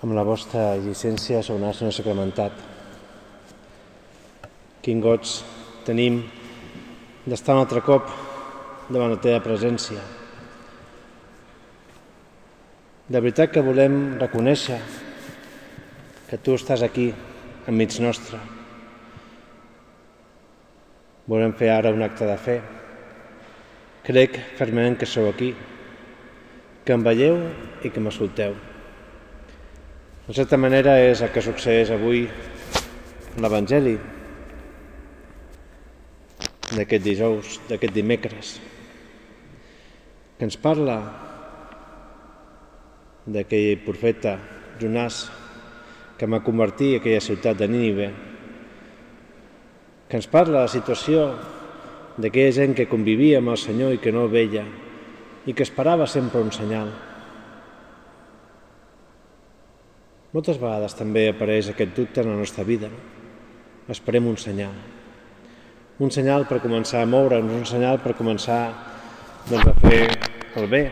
amb la vostra llicència sobre el nostre sacramentat. Quin goig tenim d'estar un altre cop davant la teva presència. De veritat que volem reconèixer que tu estàs aquí, enmig nostre. Volem fer ara un acte de fe. Crec fermament que sou aquí, que em veieu i que m'escolteu. De certa manera és el que succeeix avui en l'Evangeli d'aquest dijous, d'aquest dimecres, que ens parla d'aquell profeta Jonàs que va convertir aquella ciutat de Nínive, que ens parla de la situació d'aquella gent que convivia amb el Senyor i que no el veia i que esperava sempre un senyal. Moltes vegades també apareix aquest dubte en la nostra vida. Esperem un senyal. Un senyal per començar a moure'ns, un senyal per començar doncs, a fer el bé.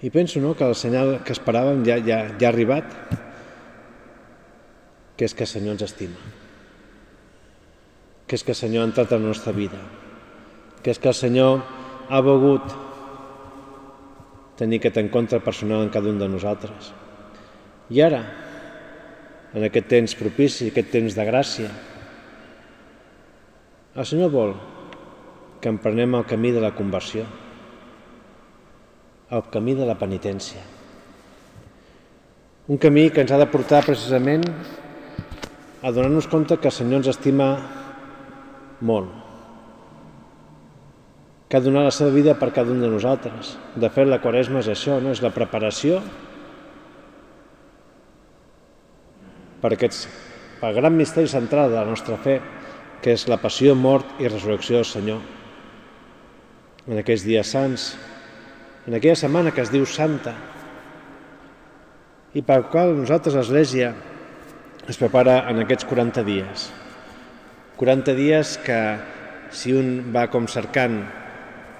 I penso no, que el senyal que esperàvem ja, ja, ja ha arribat, que és que el Senyor ens estima, que és que el Senyor ha entrat en la nostra vida, que és que el Senyor ha volgut tenir aquest encontre personal en cada un de nosaltres. I ara, en aquest temps propici, aquest temps de gràcia, el Senyor vol que emprenem el camí de la conversió, el camí de la penitència. Un camí que ens ha de portar precisament a donar-nos compte que el Senyor ens estima molt, que ha donat la seva vida per cada un de nosaltres. De fet, la Quaresma és això, no? és la preparació per aquests, pel gran misteri central de la nostra fe, que és la passió, mort i resurrecció del Senyor. En aquests dies sants, en aquella setmana que es diu Santa, i pel qual nosaltres, l'Església, es prepara en aquests 40 dies. 40 dies que, si un va com cercant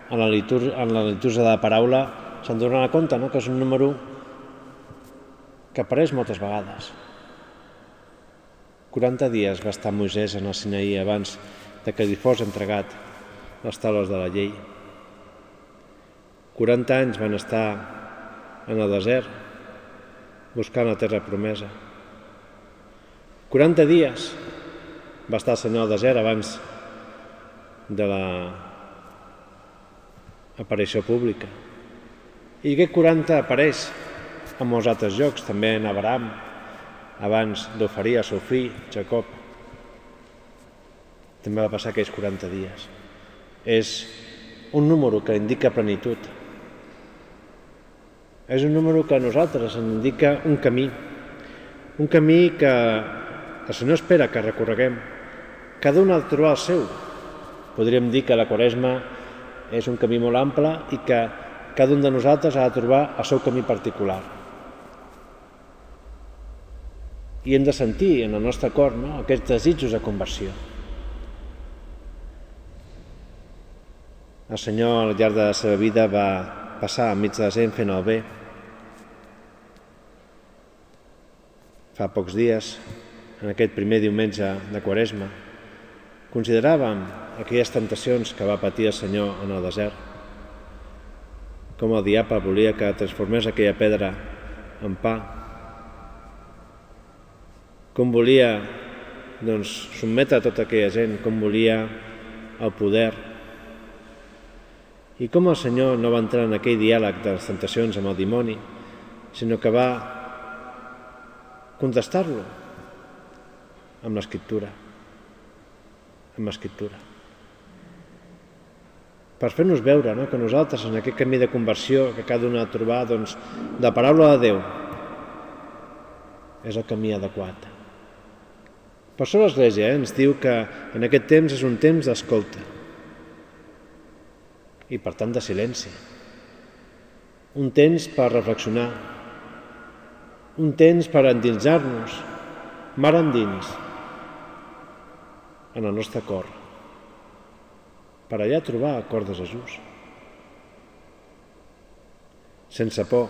en la, litúrgia, en la litúrgia de la paraula, se'n donarà compte no? que és un número que apareix moltes vegades. 40 dies va estar Moisès en el Sinaí abans de que li fos entregat les taules de la llei. 40 anys van estar en el desert buscant la terra promesa. 40 dies va estar el Senyor al desert abans de la aparició pública. I aquest 40 apareix en molts altres llocs, també en Abraham, abans d'oferir el seu fill, Jacob. També va passar aquells 40 dies. És un número que indica plenitud, és un número que a nosaltres ens indica un camí, un camí que el Senyor espera que recorreguem. Cada un de trobar el seu. Podríem dir que la Quaresma és un camí molt ample i que cada un de nosaltres ha de trobar el seu camí particular. I hem de sentir en el nostre cor no? aquests desitjos de conversió. El Senyor al llarg de la seva vida va passar enmig de la gent fent el bé, fa pocs dies, en aquest primer diumenge de Quaresma, consideràvem aquelles tentacions que va patir el Senyor en el desert, com el diable volia que transformés aquella pedra en pa, com volia doncs, sotmetre tota aquella gent, com volia el poder, i com el Senyor no va entrar en aquell diàleg de les tentacions amb el dimoni, sinó que va contestar-lo amb l'escriptura, amb l'escriptura. Per fer-nos veure no? que nosaltres en aquest camí de conversió que cada un ha de trobar, doncs, la paraula de Déu és el camí adequat. Per això l'Església eh, ens diu que en aquest temps és un temps d'escolta. I per tant de silenci. Un temps per reflexionar, un temps per endinsar-nos, mar endins, en el nostre cor, per allà trobar el cor de Jesús. Sense por,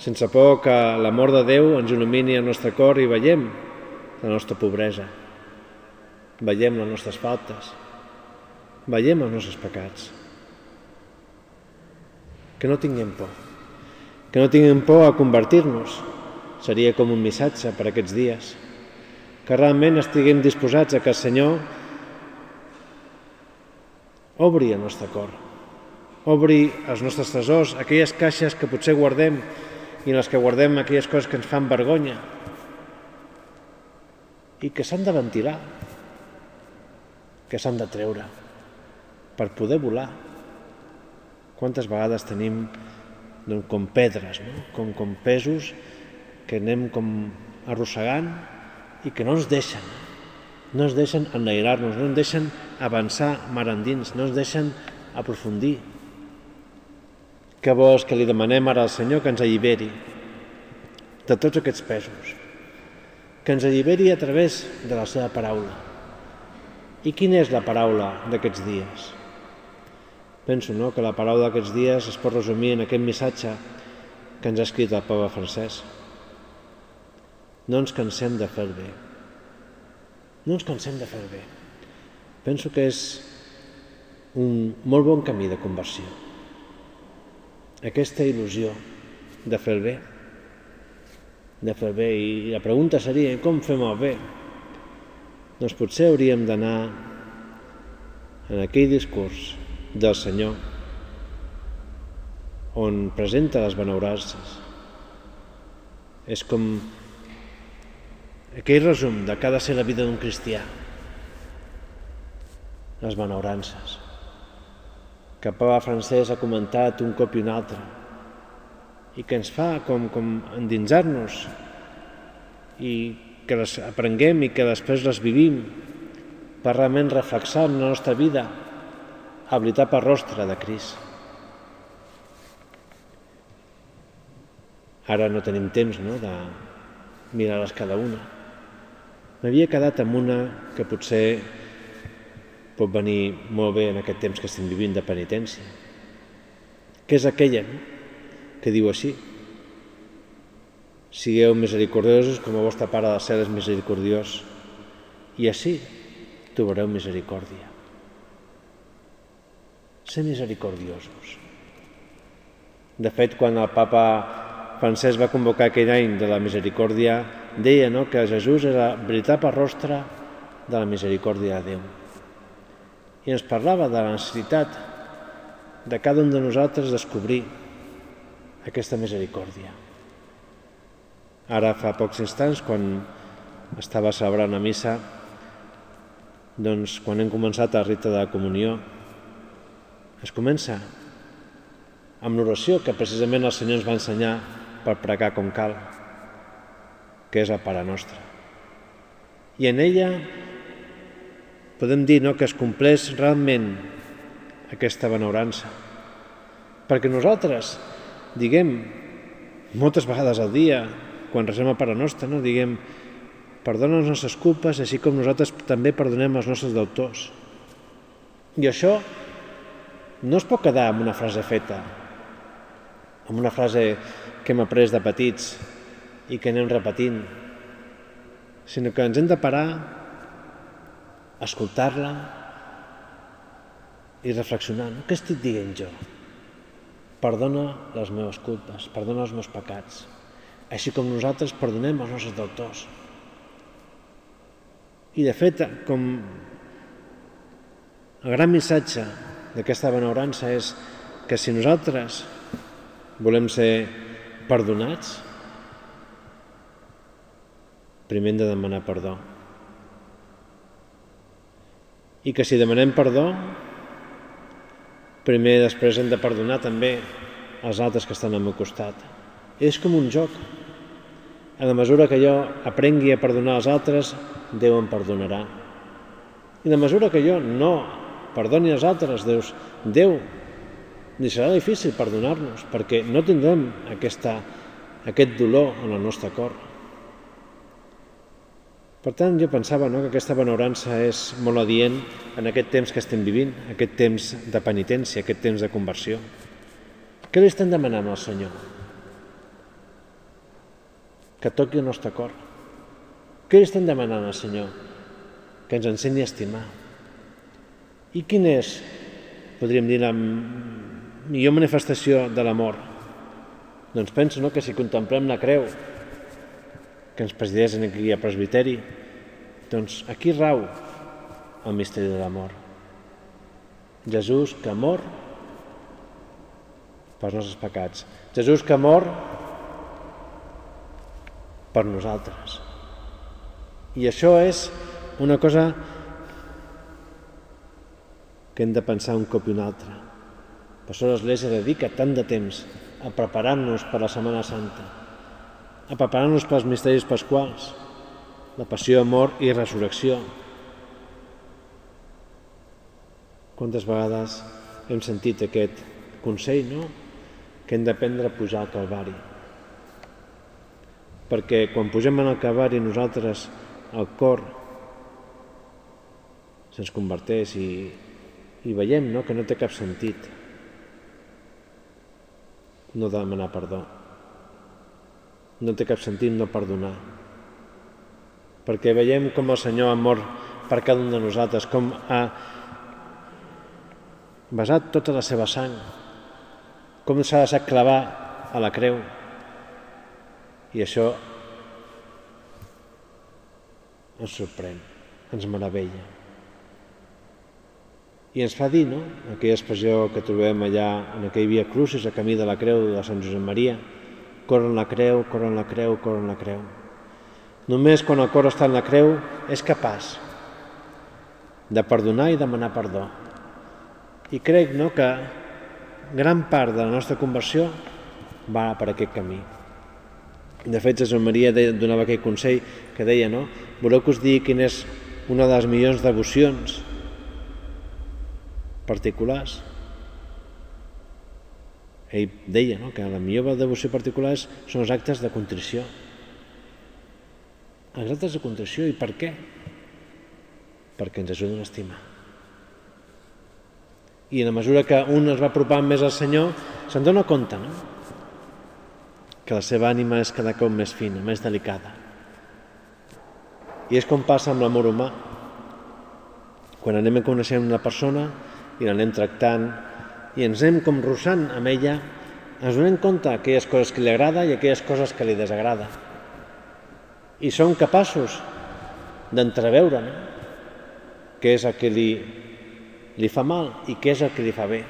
sense por que l'amor de Déu ens il·lumini el nostre cor i veiem la nostra pobresa, veiem les nostres faltes, veiem els nostres pecats. Que no tinguem por, que no tinguem por a convertir-nos. Seria com un missatge per aquests dies. Que realment estiguem disposats a que el Senyor obri el nostre cor, obri els nostres tresors, aquelles caixes que potser guardem i en les que guardem aquelles coses que ens fan vergonya i que s'han de ventilar, que s'han de treure per poder volar. Quantes vegades tenim doncs, com pedres, no? com, com pesos que anem com arrossegant i que no ens deixen, no ens deixen enlairar-nos, no ens deixen avançar mar endins, no ens deixen aprofundir, que bo és que li demanem ara al Senyor que ens alliberi de tots aquests pesos, que ens alliberi a través de la seva paraula. I quina és la paraula d'aquests dies? Penso no, que la paraula d'aquests dies es pot resumir en aquest missatge que ens ha escrit el papa francès. No ens cansem de fer bé. No ens cansem de fer bé. Penso que és un molt bon camí de conversió aquesta il·lusió de fer bé, de fer bé. I la pregunta seria, com fem el bé? Doncs potser hauríem d'anar en aquell discurs del Senyor on presenta les benaurances. És com aquell resum de cada ser la vida d'un cristià. Les benaurances que el papa francès ha comentat un cop i un altre i que ens fa com, com endinsar-nos i que les aprenguem i que després les vivim per realment reflexar en la nostra vida a per rostre de Crist. Ara no tenim temps no, de mirar-les cada una. M'havia quedat amb una que potser pot venir molt bé en aquest temps que estem vivint de penitència, que és aquella no? Que diu així, sigueu misericordiosos com a vostre Pare de cel és misericordiós, i així trobareu misericòrdia. Ser misericordiosos. De fet, quan el papa Francesc va convocar aquell any de la misericòrdia, deia no, que Jesús era veritable rostre de la misericòrdia de Déu i ens parlava de la necessitat de cada un de nosaltres descobrir aquesta misericòrdia. Ara fa pocs instants, quan estava celebrant la missa, doncs quan hem començat el rite de la comunió, es comença amb l'oració que precisament el Senyor ens va ensenyar per pregar com cal, que és el Pare Nostre. I en ella podem dir no, que es compleix realment aquesta benaurança. Perquè nosaltres, diguem, moltes vegades al dia, quan resem a Pare Nostra, no, diguem, perdona les nostres culpes, així com nosaltres també perdonem els nostres deutors. I això no es pot quedar amb una frase feta, amb una frase que hem après de petits i que anem repetint, sinó que ens hem de parar escoltar-la i reflexionar. No? Què estic dient jo? Perdona les meves culpes, perdona els meus pecats, així com nosaltres perdonem els nostres deutors. I de fet, com el gran missatge d'aquesta benaurança és que si nosaltres volem ser perdonats, primer hem de demanar perdó i que si demanem perdó, primer després hem de perdonar també els altres que estan al meu costat. És com un joc. A la mesura que jo aprengui a perdonar els altres, Déu em perdonarà. I a la mesura que jo no perdoni els altres, Déu, Déu li serà difícil perdonar-nos, perquè no tindrem aquesta, aquest dolor en el nostre cor. Per tant, jo pensava no, que aquesta benaurança és molt adient en aquest temps que estem vivint, aquest temps de penitència, aquest temps de conversió. Què li estem demanant al Senyor? que toqui el nostre cor. Què li estem demanant al Senyor? Que ens ensenyi a estimar. I quin és, podríem dir, la millor manifestació de l'amor? Doncs penso no, que si contemplem la creu, que ens presideix en aquí a presbiteri, doncs aquí rau el misteri de l'amor. Jesús que mor pels nostres pecats. Jesús que mor per nosaltres. I això és una cosa que hem de pensar un cop i un altre. Per això l'Església dedica tant de temps a preparar-nos per la Setmana Santa, a preparar-nos pels misteris pasquals, la passió, mort i resurrecció. Quantes vegades hem sentit aquest consell, no?, que hem d'aprendre a pujar al Calvari. Perquè quan pugem en el Calvari nosaltres el cor se'ns converteix i, i veiem no, que no té cap sentit no demanar perdó. No té cap sentit no perdonar. Perquè veiem com el Senyor ha mort per cada un de nosaltres, com ha basat tota la seva sang com s'ha deixat clavar a la creu. I això ens sorprèn, ens meravella. I ens fa dir, no?, aquella expressió que trobem allà en aquell via crucis, a camí de la creu de Sant Josep Maria, corren la creu, corren la creu, corren la creu. Només quan el cor està en la creu és capaç de perdonar i demanar perdó. I crec no, que gran part de la nostra conversió va per aquest camí. De fet, Jesús Maria donava aquell consell que deia, no? Voleu que us digui quina és una de les millors devocions particulars? Ell deia no? que la millor devoció particular són els actes de contrició. Els actes de contrició, i per què? Perquè ens ajuden a estimar i en la mesura que un es va apropant més al Senyor, se'n dona compte, no? que la seva ànima és cada cop més fina, més delicada. I és com passa amb l'amor humà. Quan anem a conèixer una persona i l'anem tractant i ens anem com rossant amb ella, ens donem compte aquelles coses que li agrada i aquelles coses que li desagrada. I som capaços d'entreveure no? què és el que li li fa mal i què és el que li fa bé.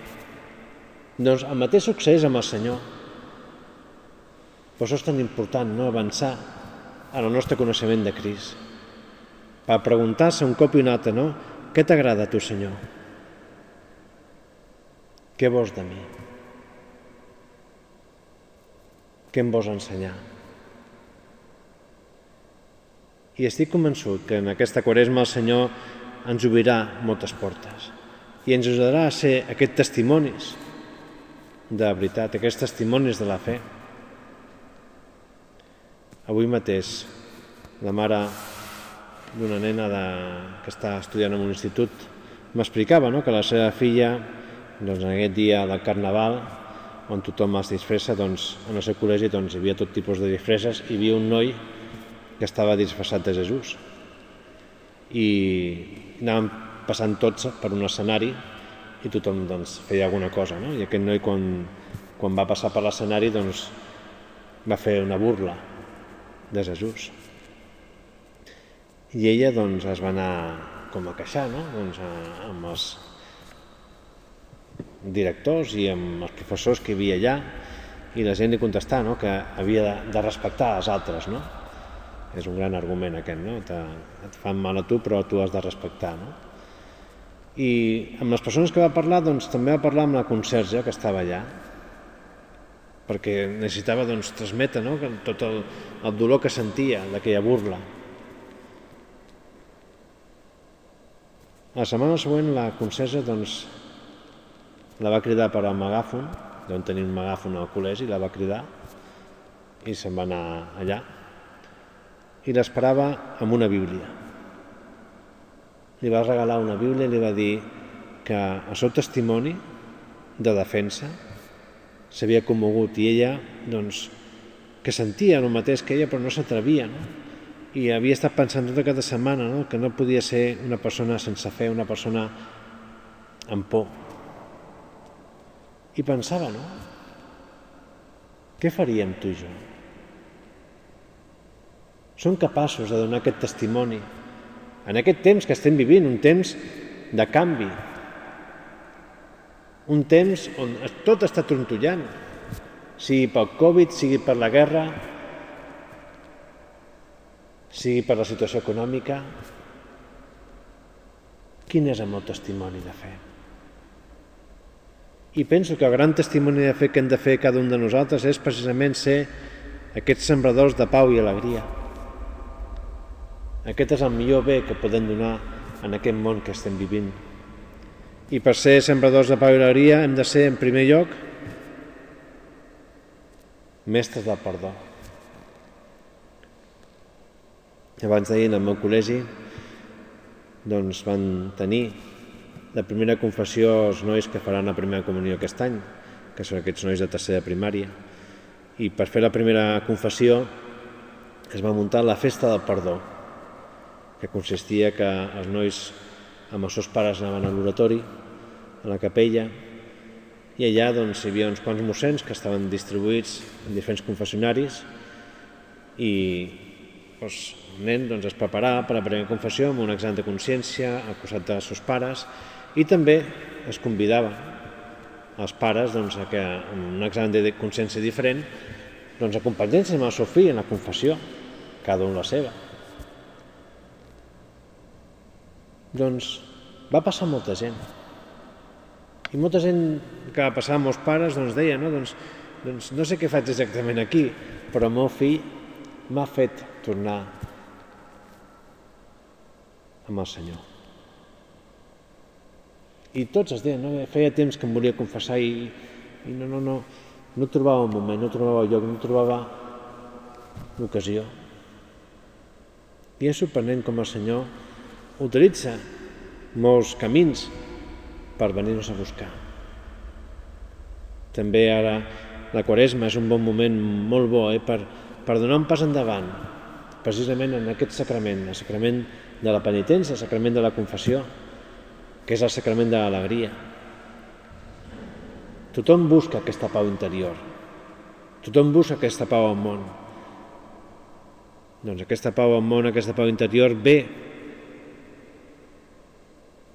Doncs el mateix succeeix amb el Senyor. Per això és tan important no avançar en el nostre coneixement de Crist. Per preguntar-se un cop i un altre, no? Què t'agrada a tu, Senyor? Què vols de mi? Què em vols ensenyar? I estic convençut que en aquesta quaresma el Senyor ens obrirà moltes portes i ens ajudarà a ser aquests testimonis de veritat, aquests testimonis de la fe. Avui mateix la mare d'una nena de, que està estudiant en un institut m'explicava no? que la seva filla doncs, en aquest dia del Carnaval on tothom es disfressa, doncs, en el seu col·legi doncs, hi havia tot tipus de disfresses hi havia un noi que estava disfressat de Jesús i anàvem passant tots per un escenari i tothom doncs, feia alguna cosa. No? I aquest noi, quan, quan va passar per l'escenari, doncs, va fer una burla de Jesús. I ella doncs, es va anar com a queixar no? doncs, amb els directors i amb els professors que hi havia allà i la gent li contestar no? que havia de, de respectar els altres. No? És un gran argument aquest, no? Te, et fan mal a tu però tu has de respectar. No? I amb les persones que va parlar, doncs, també va parlar amb la conserge que estava allà, perquè necessitava doncs, transmetre no? tot el, el dolor que sentia d'aquella burla. La setmana següent la conserge doncs, la va cridar per al megàfon, d'on tenia un megàfon al col·legi, la va cridar i se'n va anar allà i l'esperava amb una bíblia li va regalar una Bíblia i li va dir que el seu testimoni de defensa s'havia commogut i ella doncs, que sentia el mateix que ella però no s'atrevia, no? I havia estat pensant tota aquesta setmana no? que no podia ser una persona sense fe, una persona amb por. I pensava, no? Què faríem tu i jo? Som capaços de donar aquest testimoni en aquest temps que estem vivint, un temps de canvi, un temps on tot està trontollant, sigui pel Covid, sigui per la guerra, sigui per la situació econòmica. Quin és el meu testimoni de fe? I penso que el gran testimoni de fe que hem de fer cada un de nosaltres és precisament ser aquests sembradors de pau i alegria. Aquest és el millor bé que podem donar en aquest món que estem vivint. I per ser sembradors de pau i alegria hem de ser, en primer lloc, mestres del perdó. Abans d'ahir, en el meu col·legi, doncs van tenir la primera confessió els nois que faran la primera comunió aquest any, que són aquests nois de tercera primària. I per fer la primera confessió es va muntar la festa del perdó, que consistia que els nois amb els seus pares anaven a l'oratori a la capella i allà doncs, hi havia uns quants mossens que estaven distribuïts en diferents confessionaris i doncs, el nen doncs, es preparava per a la primera confessió amb un examen de consciència al costat dels seus pares i també es convidava els pares doncs, a que en un examen de consciència diferent doncs, acompanyessin amb el seu fill en la confessió, cada un la seva. Doncs va passar molta gent. I molta gent que va passar amb els pares doncs deia, no? Doncs, doncs no sé què faig exactament aquí, però el meu fill m'ha fet tornar amb el Senyor. I tots es deien, no? feia temps que em volia confessar i, i no, no, no, no trobava el moment, no trobava lloc, no trobava l'ocasió. I és sorprenent com el Senyor utilitza molts camins per venir-nos a buscar. També ara la Quaresma és un bon moment molt bo eh, per, per donar un pas endavant, precisament en aquest sacrament, el sacrament de la penitència, el sacrament de la confessió, que és el sacrament de l'alegria. Tothom busca aquesta pau interior. Tothom busca aquesta pau al món. Doncs aquesta pau al món, aquesta pau interior ve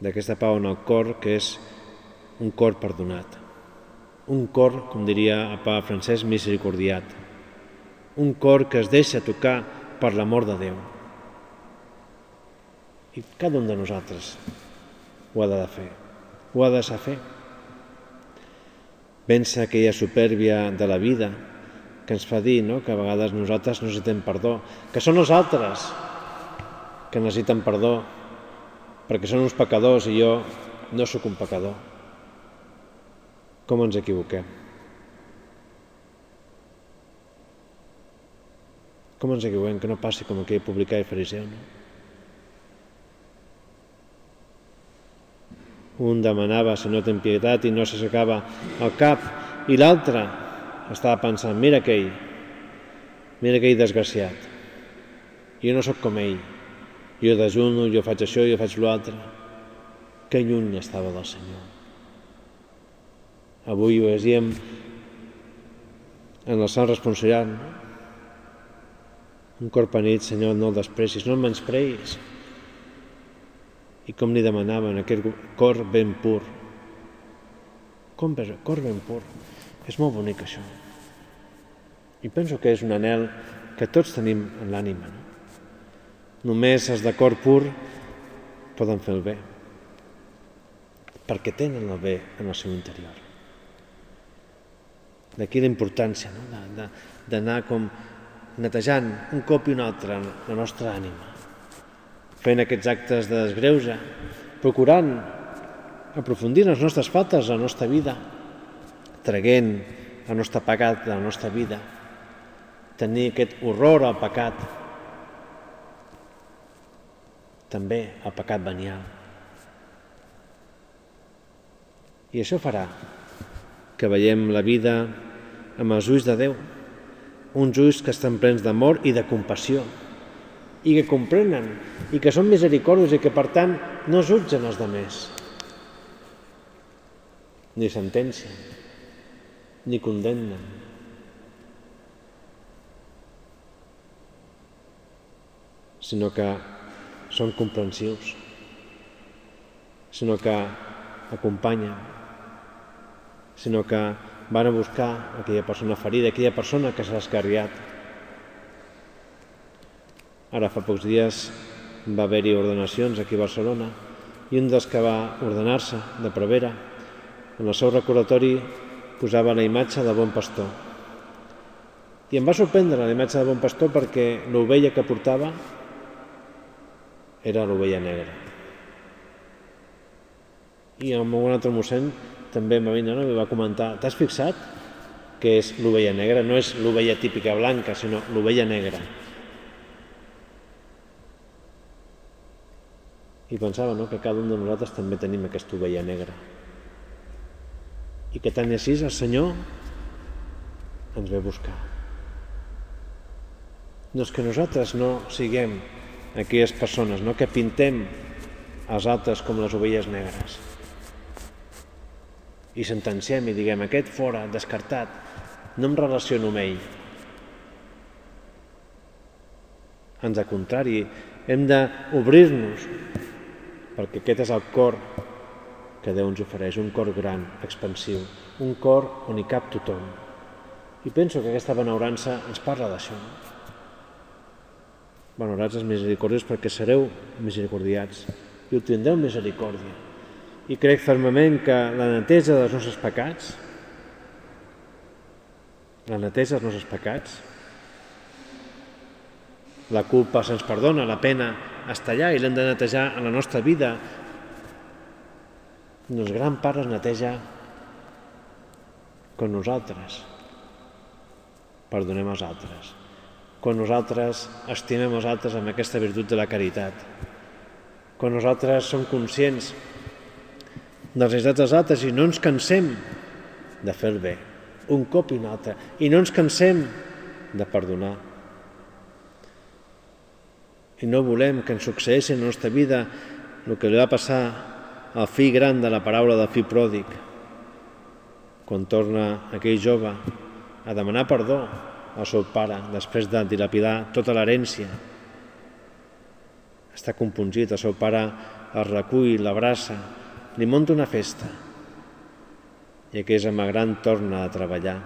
d'aquesta pau en el cor que és un cor perdonat. Un cor, com diria el papa Francesc, misericordiat. Un cor que es deixa tocar per l'amor de Déu. I cada un de nosaltres ho ha de fer, ho ha de saber. Pensa aquella supèrbia de la vida que ens fa dir no? que a vegades nosaltres necessitem perdó, que són els altres que necessiten perdó perquè són uns pecadors i jo no sóc un pecador. Com ens equivoquem? Com ens equivoquem que no passi com aquell publicà i fariseu, no? Un demanava, no ten pietat, i no s'aixecava el cap, i l'altre estava pensant, mira aquell, mira aquell desgraciat, jo no sóc com ell, jo dejuno, jo faig això, jo faig l'altre. Que lluny estava del Senyor. Avui ho llegíem en el Sant Responsorial. No? Un cor penit, Senyor, no el desprecis, no el menyspreis. I com li demanaven, aquest cor ben pur. Com ves, cor ben pur. És molt bonic això. I penso que és un anel que tots tenim en l'ànima. No? Només els de cor pur poden fer el bé, perquè tenen el bé en el seu interior. D'aquí la importància no? d'anar com netejant un cop i un altre la nostra ànima, fent aquests actes de desgreuja, procurant aprofundir en les nostres faltes, la nostra vida, traguent el nostre pecat de la nostra vida, tenir aquest horror al pecat, també el pecat venial. I això farà que veiem la vida amb els ulls de Déu, uns ulls que estan plens d'amor i de compassió, i que comprenen, i que són misericordis i que, per tant, no jutgen els demés, ni sentencien, ni condemnen. sinó que són comprensius, sinó que acompanyen, sinó que van a buscar aquella persona ferida, aquella persona que s'ha escarriat. Ara fa pocs dies va haver-hi ordenacions aquí a Barcelona i un dels que va ordenar-se de prevera en el seu recordatori posava la imatge de bon pastor. I em va sorprendre la imatge de bon pastor perquè l'ovella que portava era l'ovella negra. I en un altre mossèn també em va venir i va comentar t'has fixat que és l'ovella negra? No és l'ovella típica blanca, sinó l'ovella negra. I pensava no, que cada un de nosaltres també tenim aquesta ovella negra. I que tant així el Senyor ens ve a buscar. És que nosaltres no siguem aquelles persones, no? que pintem els altres com les ovelles negres. I sentenciem i diguem, aquest fora, descartat, no em relaciono amb ell. Ens al contrari, hem d'obrir-nos, perquè aquest és el cor que Déu ens ofereix, un cor gran, expansiu, un cor on hi cap tothom. I penso que aquesta benaurança ens parla d'això. Valorats els misericòrdios perquè sereu misericordiats i obtindreu misericòrdia. I crec fermament que la neteja dels nostres pecats, la neteja dels nostres pecats, la culpa se'ns perdona, la pena està allà i l'hem de netejar en la nostra vida. Doncs gran part es neteja quan nosaltres perdonem als altres quan nosaltres estimem els altres amb aquesta virtut de la caritat, quan nosaltres som conscients dels necessitats dels altres i no ens cansem de fer el bé, un cop i un altre, i no ens cansem de perdonar. I no volem que ens succeeixi en la nostra vida el que li va passar al fill gran de la paraula del fill pròdig, quan torna aquell jove a demanar perdó al seu pare després de dilapidar tota l'herència. Està compungit, el seu pare el recull, l'abraça, li munta una festa i aquell home gran torna a treballar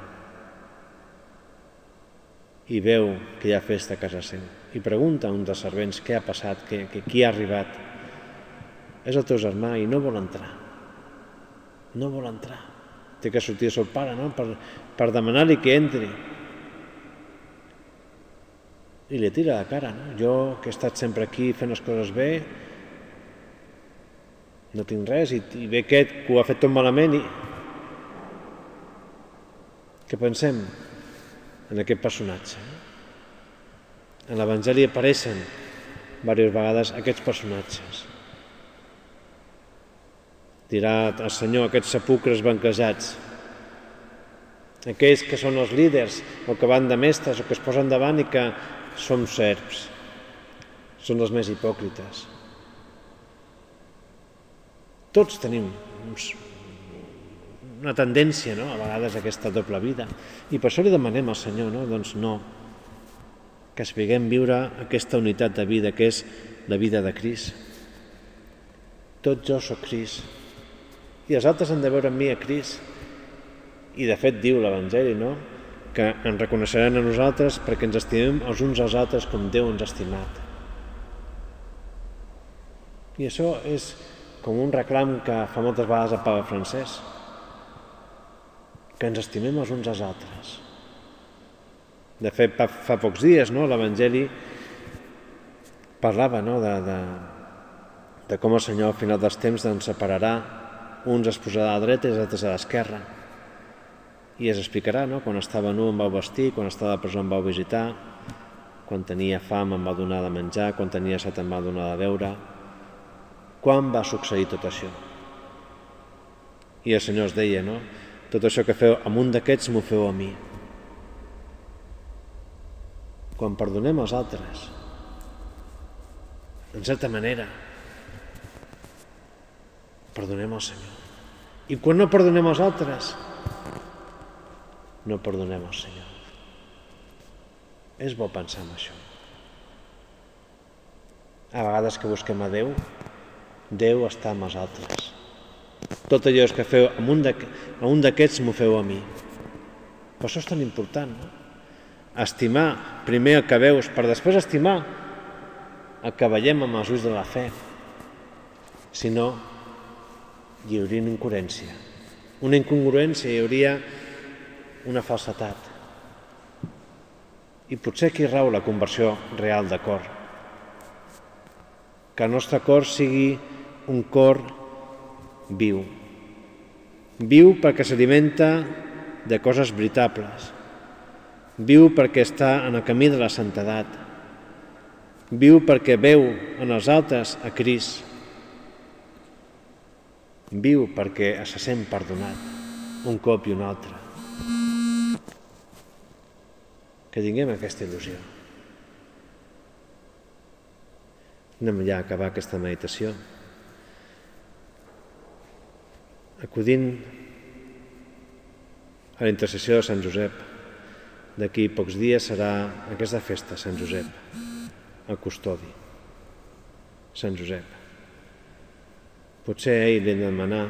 i veu que hi ha festa a casa seu i pregunta a un dels servents què ha passat, que, que qui ha arribat. És el teu germà i no vol entrar. No vol entrar. Té que sortir el seu pare no? per, per demanar-li que entri i li tira la cara. No? Jo, que he estat sempre aquí fent les coses bé, no tinc res, i, i ve aquest que ho ha fet tot malament i... Què pensem en aquest personatge? En l'Evangeli apareixen diverses vegades aquests personatges. Dirà el Senyor aquests sepulcres banquejats, aquells que són els líders o que van de mestres o que es posen davant i que som serps, són els més hipòcrites. Tots tenim una tendència, no?, a vegades, a aquesta doble vida. I per això li demanem al Senyor, no?, doncs no, que sapiguem viure aquesta unitat de vida que és la vida de Crist. Tot jo sóc Crist. I els altres han de veure en mi a Crist. I de fet diu l'Evangeli, no?, que ens reconeixeran a nosaltres perquè ens estimem els uns als altres com Déu ens ha estimat. I això és com un reclam que fa moltes vegades el Papa Francès, que ens estimem els uns als altres. De fet, fa pocs dies, no, l'Evangeli parlava no, de, de, de com el Senyor al final dels temps ens separarà, uns es posarà a la dreta i els altres a l'esquerra i es explicarà, no? quan estava nu em vau vestir, quan estava a presó em vau visitar, quan tenia fam em va donar de menjar, quan tenia set em va donar de beure. Quan va succeir tot això? I el Senyor es deia, no? Tot això que feu amb un d'aquests m'ho feu a mi. Quan perdonem als altres, en certa manera, perdonem al Senyor. I quan no perdonem als altres, no perdonem al Senyor. És bo pensar en això. A vegades que busquem a Déu, Déu està amb els altres. Tot allò que feu a un d'aquests m'ho feu a mi. Per això és tan important, no? Estimar primer el que veus, per després estimar el que veiem amb els ulls de la fe. Si no, hi hauria una incoherència. Una incongruència hi hauria una falsetat. I potser aquí rau la conversió real de cor. Que el nostre cor sigui un cor viu. Viu perquè s'alimenta de coses veritables. Viu perquè està en el camí de la santedat. Viu perquè veu en els altres a Crist. Viu perquè se sent perdonat un cop i un altre. Que tinguem aquesta il·lusió. Anem ja a acabar aquesta meditació. Acudint a la intercessió de Sant Josep. D'aquí pocs dies serà aquesta festa, Sant Josep, el custodi. Sant Josep. Potser a ell li demanar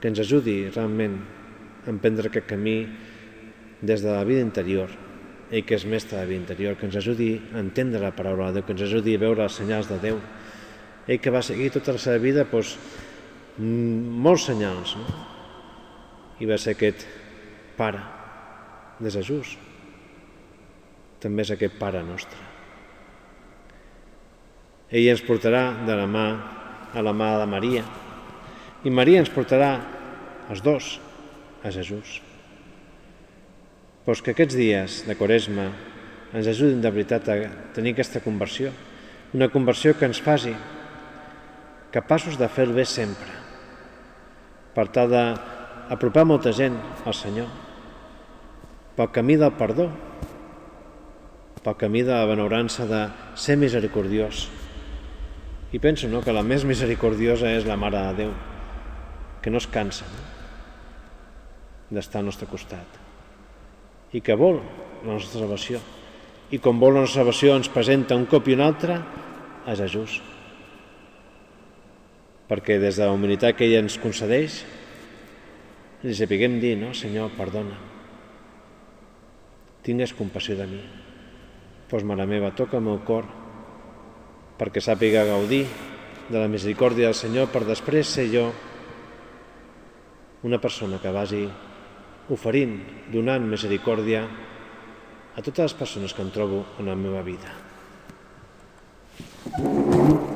que ens ajudi realment a emprendre aquest camí des de la vida interior, ell que és mestre de la vida interior, que ens ajudi a entendre la paraula de Déu, que ens ajudi a veure els senyals de Déu, ell que va seguir tota la seva vida doncs, molts senyals, no? i va ser aquest pare de Jesús. També és aquest pare nostre. Ell ens portarà de la mà a la mà de Maria i Maria ens portarà els dos a Jesús. Pues que aquests dies de Quaresma ens ajudin de veritat a tenir aquesta conversió, una conversió que ens faci capaços de fer el bé sempre, per tal d'apropar molta gent al Senyor, pel camí del perdó, pel camí de la benaurança de ser misericordiós. I penso no, que la més misericordiosa és la Mare de Déu, que no es cansa no? d'estar al nostre costat i que vol la nostra salvació. I com vol la nostra salvació ens presenta un cop i un altre a Jesús. Perquè des de la humilitat que ell ens concedeix, li sapiguem dir, no, Senyor, perdona, tingues compassió de mi. Pues, mare meva, toca el meu cor perquè sàpiga gaudir de la misericòrdia del Senyor per després ser jo una persona que vagi oferint, donant misericòrdia a totes les persones que em trobo en la meva vida. Thank you.